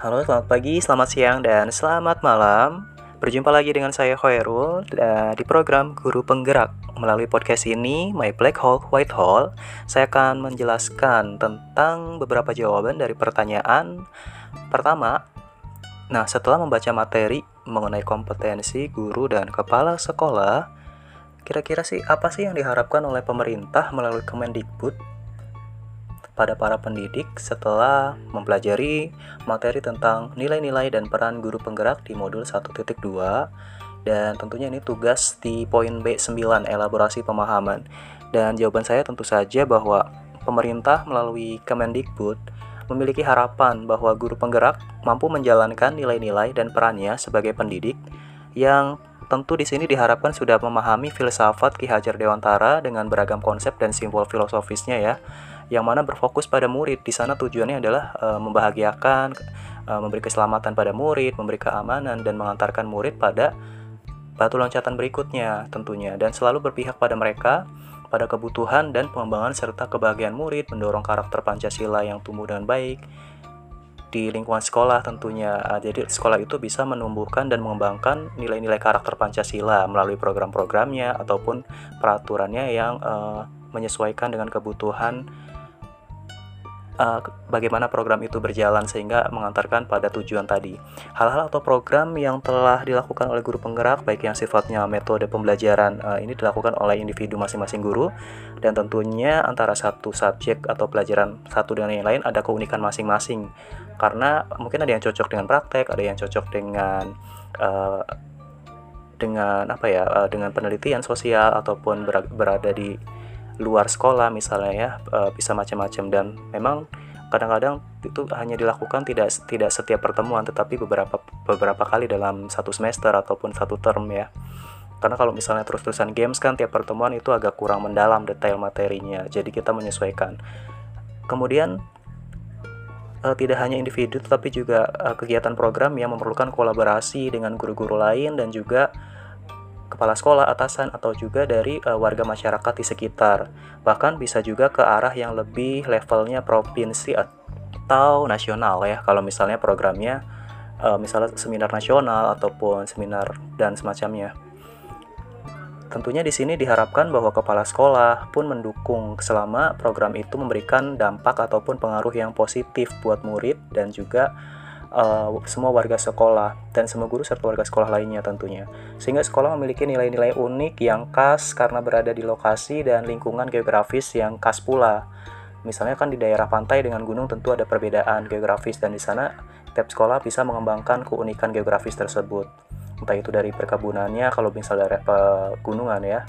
Halo, selamat pagi, selamat siang, dan selamat malam. Berjumpa lagi dengan saya Khairul di program Guru Penggerak. Melalui podcast ini, My Black Hole White Hole, saya akan menjelaskan tentang beberapa jawaban dari pertanyaan pertama. Nah, setelah membaca materi mengenai kompetensi guru dan kepala sekolah, kira-kira sih apa sih yang diharapkan oleh pemerintah melalui Kemendikbud pada para pendidik setelah mempelajari materi tentang nilai-nilai dan peran guru penggerak di modul 1.2 dan tentunya ini tugas di poin B9 elaborasi pemahaman. Dan jawaban saya tentu saja bahwa pemerintah melalui Kemendikbud memiliki harapan bahwa guru penggerak mampu menjalankan nilai-nilai dan perannya sebagai pendidik yang tentu di sini diharapkan sudah memahami filsafat Ki Hajar Dewantara dengan beragam konsep dan simbol filosofisnya ya yang mana berfokus pada murid. Di sana tujuannya adalah e, membahagiakan, e, memberi keselamatan pada murid, memberi keamanan dan mengantarkan murid pada batu loncatan berikutnya tentunya dan selalu berpihak pada mereka pada kebutuhan dan pengembangan serta kebahagiaan murid, mendorong karakter Pancasila yang tumbuh dengan baik di lingkungan sekolah tentunya. Jadi sekolah itu bisa menumbuhkan dan mengembangkan nilai-nilai karakter Pancasila melalui program-programnya ataupun peraturannya yang uh, menyesuaikan dengan kebutuhan uh, bagaimana program itu berjalan sehingga mengantarkan pada tujuan tadi. Hal-hal atau program yang telah dilakukan oleh guru penggerak baik yang sifatnya metode pembelajaran uh, ini dilakukan oleh individu masing-masing guru dan tentunya antara satu subjek atau pelajaran satu dengan yang lain ada keunikan masing-masing karena mungkin ada yang cocok dengan praktek, ada yang cocok dengan uh, dengan apa ya dengan penelitian sosial ataupun berada di luar sekolah misalnya ya e, bisa macam-macam. Dan memang kadang-kadang itu hanya dilakukan tidak tidak setiap pertemuan tetapi beberapa beberapa kali dalam satu semester ataupun satu term ya. Karena kalau misalnya terus-terusan games kan tiap pertemuan itu agak kurang mendalam detail materinya jadi kita menyesuaikan. Kemudian uh, tidak hanya individu tetapi juga uh, kegiatan program yang memerlukan kolaborasi dengan guru-guru lain dan juga kepala sekolah, atasan, atau juga dari uh, warga masyarakat di sekitar. Bahkan bisa juga ke arah yang lebih levelnya provinsi atau nasional ya. Kalau misalnya programnya uh, misalnya seminar nasional ataupun seminar dan semacamnya. Tentunya di sini diharapkan bahwa kepala sekolah pun mendukung selama program itu memberikan dampak ataupun pengaruh yang positif buat murid dan juga uh, semua warga sekolah dan semua guru serta warga sekolah lainnya tentunya. Sehingga sekolah memiliki nilai-nilai unik yang khas karena berada di lokasi dan lingkungan geografis yang khas pula. Misalnya kan di daerah pantai dengan gunung tentu ada perbedaan geografis dan di sana tiap sekolah bisa mengembangkan keunikan geografis tersebut. Entah itu dari perkebunannya kalau misalnya dari pegunungan ya,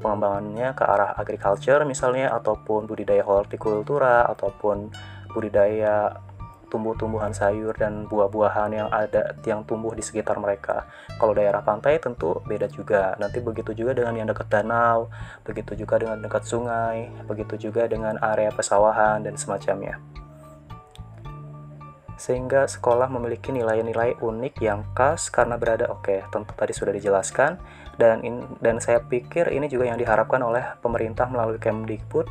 pengembangannya ke arah agriculture misalnya ataupun budidaya hortikultura ataupun budidaya tumbuh-tumbuhan sayur dan buah-buahan yang ada yang tumbuh di sekitar mereka. Kalau daerah pantai tentu beda juga. Nanti begitu juga dengan yang dekat danau, begitu juga dengan dekat sungai, begitu juga dengan area pesawahan dan semacamnya. Sehingga sekolah memiliki nilai-nilai unik yang khas karena berada oke, tentu tadi sudah dijelaskan dan in, dan saya pikir ini juga yang diharapkan oleh pemerintah melalui Kemdikbud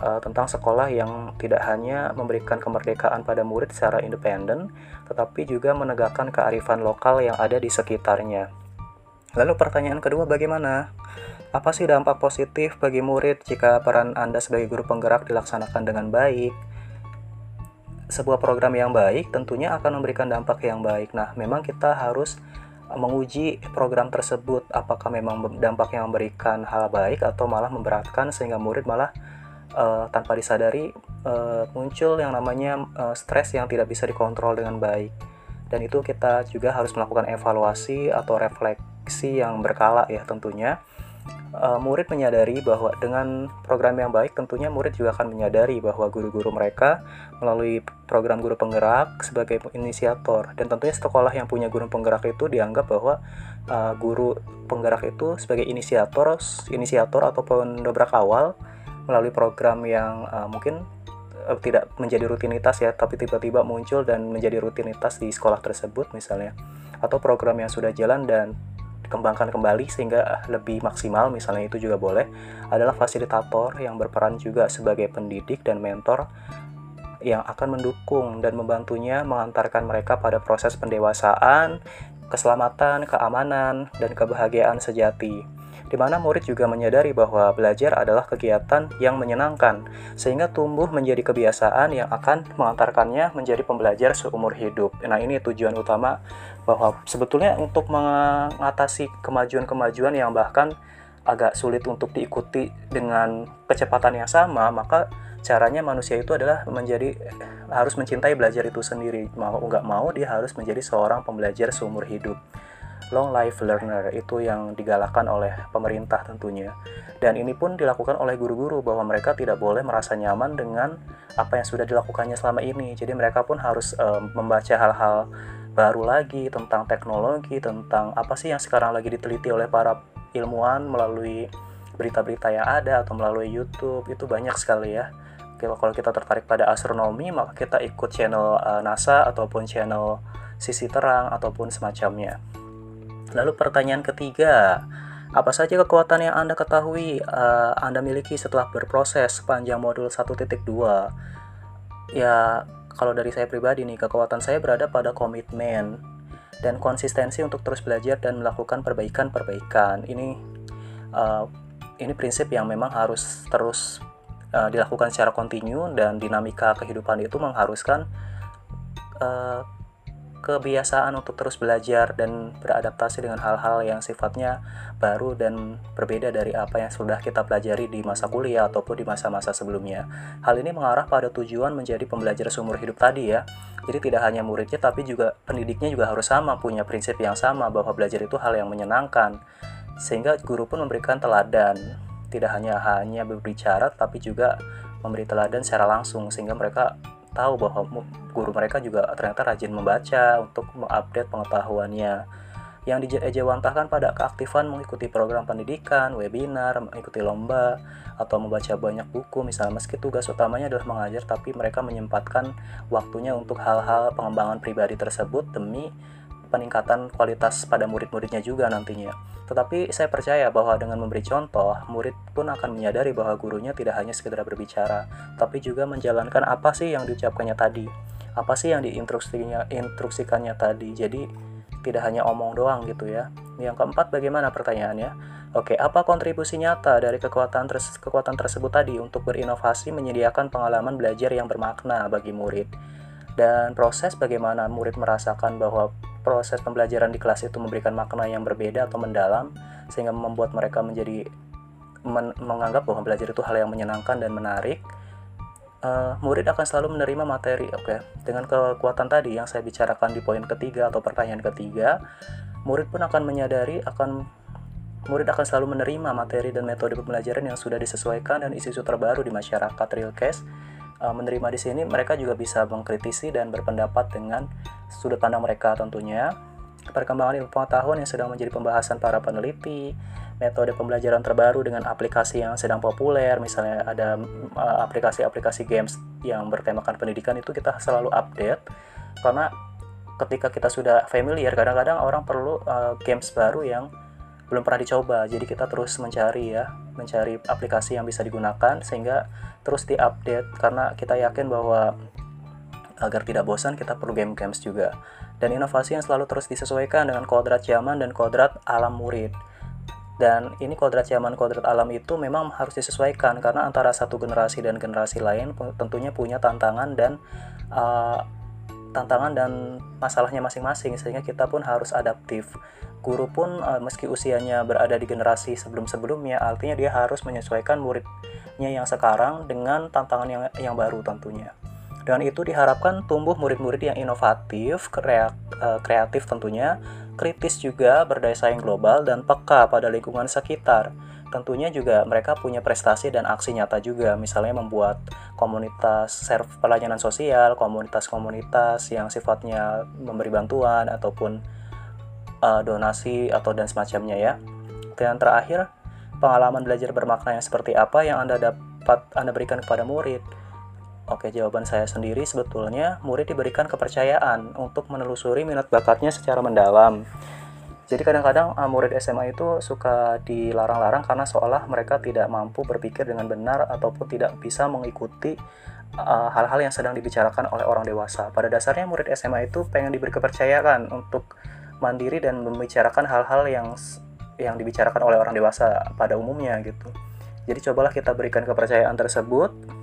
uh, tentang sekolah yang tidak hanya memberikan kemerdekaan pada murid secara independen, tetapi juga menegakkan kearifan lokal yang ada di sekitarnya. Lalu pertanyaan kedua bagaimana? Apa sih dampak positif bagi murid jika peran Anda sebagai guru penggerak dilaksanakan dengan baik? Sebuah program yang baik tentunya akan memberikan dampak yang baik. Nah, memang kita harus menguji program tersebut apakah memang dampaknya memberikan hal baik atau malah memberatkan sehingga murid malah uh, tanpa disadari uh, muncul yang namanya uh, stres yang tidak bisa dikontrol dengan baik. Dan itu kita juga harus melakukan evaluasi atau refleksi yang berkala ya tentunya. Uh, murid menyadari bahwa dengan program yang baik tentunya murid juga akan menyadari bahwa guru-guru mereka melalui program guru penggerak sebagai inisiator. Dan tentunya sekolah yang punya guru penggerak itu dianggap bahwa uh, guru penggerak itu sebagai inisiator inisiator ataupun dobrak awal melalui program yang uh, mungkin uh, tidak menjadi rutinitas ya, tapi tiba-tiba muncul dan menjadi rutinitas di sekolah tersebut misalnya, atau program yang sudah jalan dan dikembangkan kembali sehingga lebih maksimal misalnya itu juga boleh adalah fasilitator yang berperan juga sebagai pendidik dan mentor yang akan mendukung dan membantunya mengantarkan mereka pada proses pendewasaan, keselamatan, keamanan, dan kebahagiaan sejati di mana murid juga menyadari bahwa belajar adalah kegiatan yang menyenangkan, sehingga tumbuh menjadi kebiasaan yang akan mengantarkannya menjadi pembelajar seumur hidup. Nah, ini tujuan utama bahwa sebetulnya untuk mengatasi kemajuan-kemajuan yang bahkan agak sulit untuk diikuti dengan kecepatan yang sama, maka caranya manusia itu adalah menjadi harus mencintai belajar itu sendiri. Mau nggak mau dia harus menjadi seorang pembelajar seumur hidup long life learner itu yang digalakkan oleh pemerintah tentunya. Dan ini pun dilakukan oleh guru-guru bahwa mereka tidak boleh merasa nyaman dengan apa yang sudah dilakukannya selama ini. Jadi mereka pun harus um, membaca hal-hal baru lagi tentang teknologi, tentang apa sih yang sekarang lagi diteliti oleh para ilmuwan melalui berita-berita yang ada atau melalui YouTube itu banyak sekali ya. Kalau kita tertarik pada astronomi, maka kita ikut channel uh, NASA ataupun channel sisi terang ataupun semacamnya. Lalu pertanyaan ketiga, apa saja kekuatan yang Anda ketahui uh, Anda miliki setelah berproses sepanjang modul 1.2? Ya, kalau dari saya pribadi nih, kekuatan saya berada pada komitmen dan konsistensi untuk terus belajar dan melakukan perbaikan-perbaikan. Ini uh, ini prinsip yang memang harus terus uh, dilakukan secara kontinu dan dinamika kehidupan itu mengharuskan kebiasaan untuk terus belajar dan beradaptasi dengan hal-hal yang sifatnya baru dan berbeda dari apa yang sudah kita pelajari di masa kuliah ataupun di masa-masa sebelumnya. Hal ini mengarah pada tujuan menjadi pembelajar seumur hidup tadi ya. Jadi tidak hanya muridnya tapi juga pendidiknya juga harus sama, punya prinsip yang sama bahwa belajar itu hal yang menyenangkan. Sehingga guru pun memberikan teladan, tidak hanya hanya berbicara tapi juga memberi teladan secara langsung sehingga mereka tahu bahwa guru mereka juga ternyata rajin membaca untuk mengupdate pengetahuannya. Yang dijawantahkan pada keaktifan mengikuti program pendidikan, webinar, mengikuti lomba, atau membaca banyak buku. Misalnya meski tugas utamanya adalah mengajar tapi mereka menyempatkan waktunya untuk hal-hal pengembangan pribadi tersebut demi peningkatan kualitas pada murid-muridnya juga nantinya. Tetapi saya percaya bahwa dengan memberi contoh, murid pun akan menyadari bahwa gurunya tidak hanya sekedar berbicara, tapi juga menjalankan apa sih yang diucapkannya tadi. Apa sih yang diinstruksinya instruksikannya tadi. Jadi tidak hanya omong doang gitu ya. Yang keempat bagaimana pertanyaannya? Oke, apa kontribusi nyata dari kekuatan terse kekuatan tersebut tadi untuk berinovasi menyediakan pengalaman belajar yang bermakna bagi murid? Dan proses bagaimana murid merasakan bahwa proses pembelajaran di kelas itu memberikan makna yang berbeda atau mendalam sehingga membuat mereka menjadi men menganggap bahwa belajar itu hal yang menyenangkan dan menarik uh, murid akan selalu menerima materi oke okay? dengan kekuatan tadi yang saya bicarakan di poin ketiga atau pertanyaan ketiga murid pun akan menyadari akan murid akan selalu menerima materi dan metode pembelajaran yang sudah disesuaikan dan isu-isu terbaru di masyarakat real case menerima di sini mereka juga bisa mengkritisi dan berpendapat dengan sudut pandang mereka tentunya. Perkembangan ilmu pengetahuan yang sedang menjadi pembahasan para peneliti, metode pembelajaran terbaru dengan aplikasi yang sedang populer, misalnya ada eh, aplikasi-aplikasi games yang bertemakan pendidikan itu kita selalu update. Karena ketika kita sudah familiar kadang-kadang orang perlu uh, games baru yang belum pernah dicoba. Jadi kita terus mencari ya mencari aplikasi yang bisa digunakan sehingga terus diupdate. Karena kita yakin bahwa agar tidak bosan kita perlu game games juga. Dan inovasi yang selalu terus disesuaikan dengan kodrat zaman dan kodrat alam murid. Dan ini kodrat zaman kodrat alam itu memang harus disesuaikan karena antara satu generasi dan generasi lain tentunya punya tantangan dan uh, tantangan dan masalahnya masing-masing sehingga kita pun harus adaptif guru pun uh, meski usianya berada di generasi sebelum-sebelumnya artinya dia harus menyesuaikan muridnya yang sekarang dengan tantangan yang yang baru tentunya dengan itu diharapkan tumbuh murid-murid yang inovatif, eh, kreatif tentunya, kritis juga, berdaya saing global, dan peka pada lingkungan sekitar. Tentunya juga mereka punya prestasi dan aksi nyata juga, misalnya membuat komunitas serv pelayanan sosial, komunitas-komunitas yang sifatnya memberi bantuan ataupun uh, donasi atau dan semacamnya ya. Dan terakhir, pengalaman belajar bermakna yang seperti apa yang Anda dapat Anda berikan kepada murid. Oke, jawaban saya sendiri sebetulnya murid diberikan kepercayaan untuk menelusuri minat bakatnya secara mendalam. Jadi kadang-kadang uh, murid SMA itu suka dilarang-larang karena seolah mereka tidak mampu berpikir dengan benar ataupun tidak bisa mengikuti uh, hal-hal uh, yang sedang dibicarakan oleh orang dewasa. Pada dasarnya murid SMA itu pengen diberi kepercayaan untuk mandiri dan membicarakan hal-hal yang yang dibicarakan oleh orang dewasa pada umumnya gitu. Jadi cobalah kita berikan kepercayaan tersebut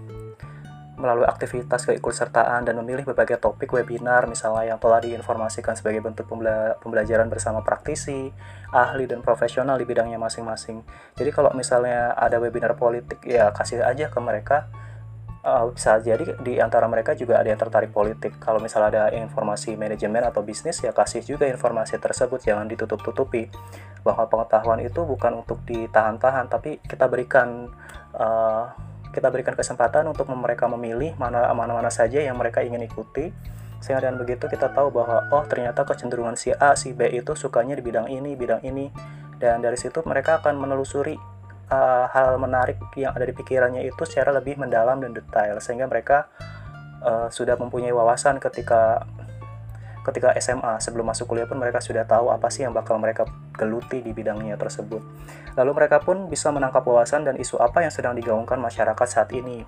melalui aktivitas keikutsertaan dan memilih berbagai topik webinar misalnya yang telah diinformasikan sebagai bentuk pembela pembelajaran bersama praktisi, ahli dan profesional di bidangnya masing-masing. Jadi kalau misalnya ada webinar politik ya kasih aja ke mereka uh, bisa jadi di antara mereka juga ada yang tertarik politik. Kalau misalnya ada informasi manajemen atau bisnis ya kasih juga informasi tersebut jangan ditutup-tutupi bahwa pengetahuan itu bukan untuk ditahan-tahan tapi kita berikan uh, kita berikan kesempatan untuk mereka memilih mana mana saja yang mereka ingin ikuti. Sehingga dengan begitu kita tahu bahwa oh ternyata kecenderungan si A si B itu sukanya di bidang ini bidang ini. Dan dari situ mereka akan menelusuri uh, hal menarik yang ada di pikirannya itu secara lebih mendalam dan detail. Sehingga mereka uh, sudah mempunyai wawasan ketika ketika SMA sebelum masuk kuliah pun mereka sudah tahu apa sih yang bakal mereka geluti di bidangnya tersebut. Lalu mereka pun bisa menangkap wawasan dan isu apa yang sedang digaungkan masyarakat saat ini.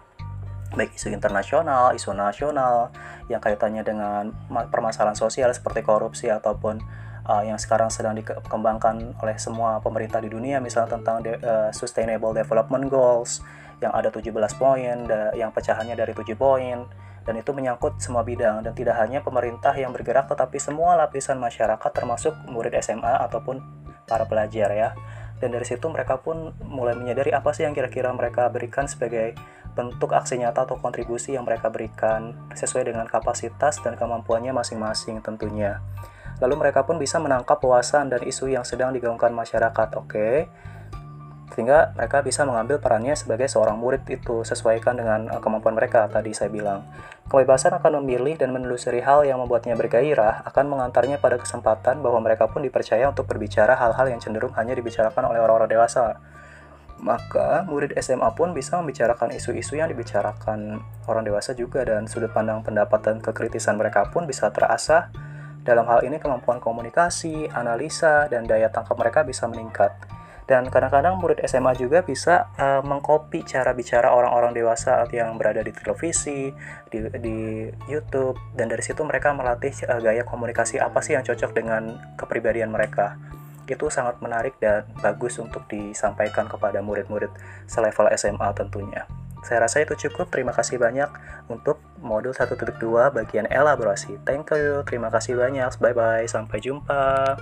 Baik isu internasional, isu nasional, yang kaitannya dengan permasalahan sosial seperti korupsi ataupun uh, yang sekarang sedang dikembangkan oleh semua pemerintah di dunia, misalnya tentang de uh, Sustainable Development Goals, yang ada 17 poin, yang pecahannya dari 7 poin, dan itu menyangkut semua bidang dan tidak hanya pemerintah yang bergerak tetapi semua lapisan masyarakat termasuk murid SMA ataupun para pelajar ya. Dan dari situ mereka pun mulai menyadari apa sih yang kira-kira mereka berikan sebagai bentuk aksi nyata atau kontribusi yang mereka berikan sesuai dengan kapasitas dan kemampuannya masing-masing tentunya. Lalu mereka pun bisa menangkap wawasan dan isu yang sedang digaungkan masyarakat. Oke, sehingga mereka bisa mengambil perannya sebagai seorang murid itu sesuaikan dengan uh, kemampuan mereka tadi saya bilang. Kebebasan akan memilih dan menelusuri hal yang membuatnya bergairah akan mengantarnya pada kesempatan bahwa mereka pun dipercaya untuk berbicara hal-hal yang cenderung hanya dibicarakan oleh orang-orang dewasa. Maka murid SMA pun bisa membicarakan isu-isu yang dibicarakan orang dewasa juga dan sudut pandang pendapat dan kekritisan mereka pun bisa terasah. Dalam hal ini kemampuan komunikasi, analisa, dan daya tangkap mereka bisa meningkat dan kadang-kadang murid SMA juga bisa uh, mengcopy cara bicara orang-orang dewasa yang berada di televisi, di, di YouTube, dan dari situ mereka melatih uh, gaya komunikasi apa sih yang cocok dengan kepribadian mereka. Itu sangat menarik dan bagus untuk disampaikan kepada murid-murid selevel SMA tentunya. Saya rasa itu cukup. Terima kasih banyak untuk modul 1.2 bagian elaborasi. Thank you. Terima kasih banyak. Bye-bye. Sampai jumpa.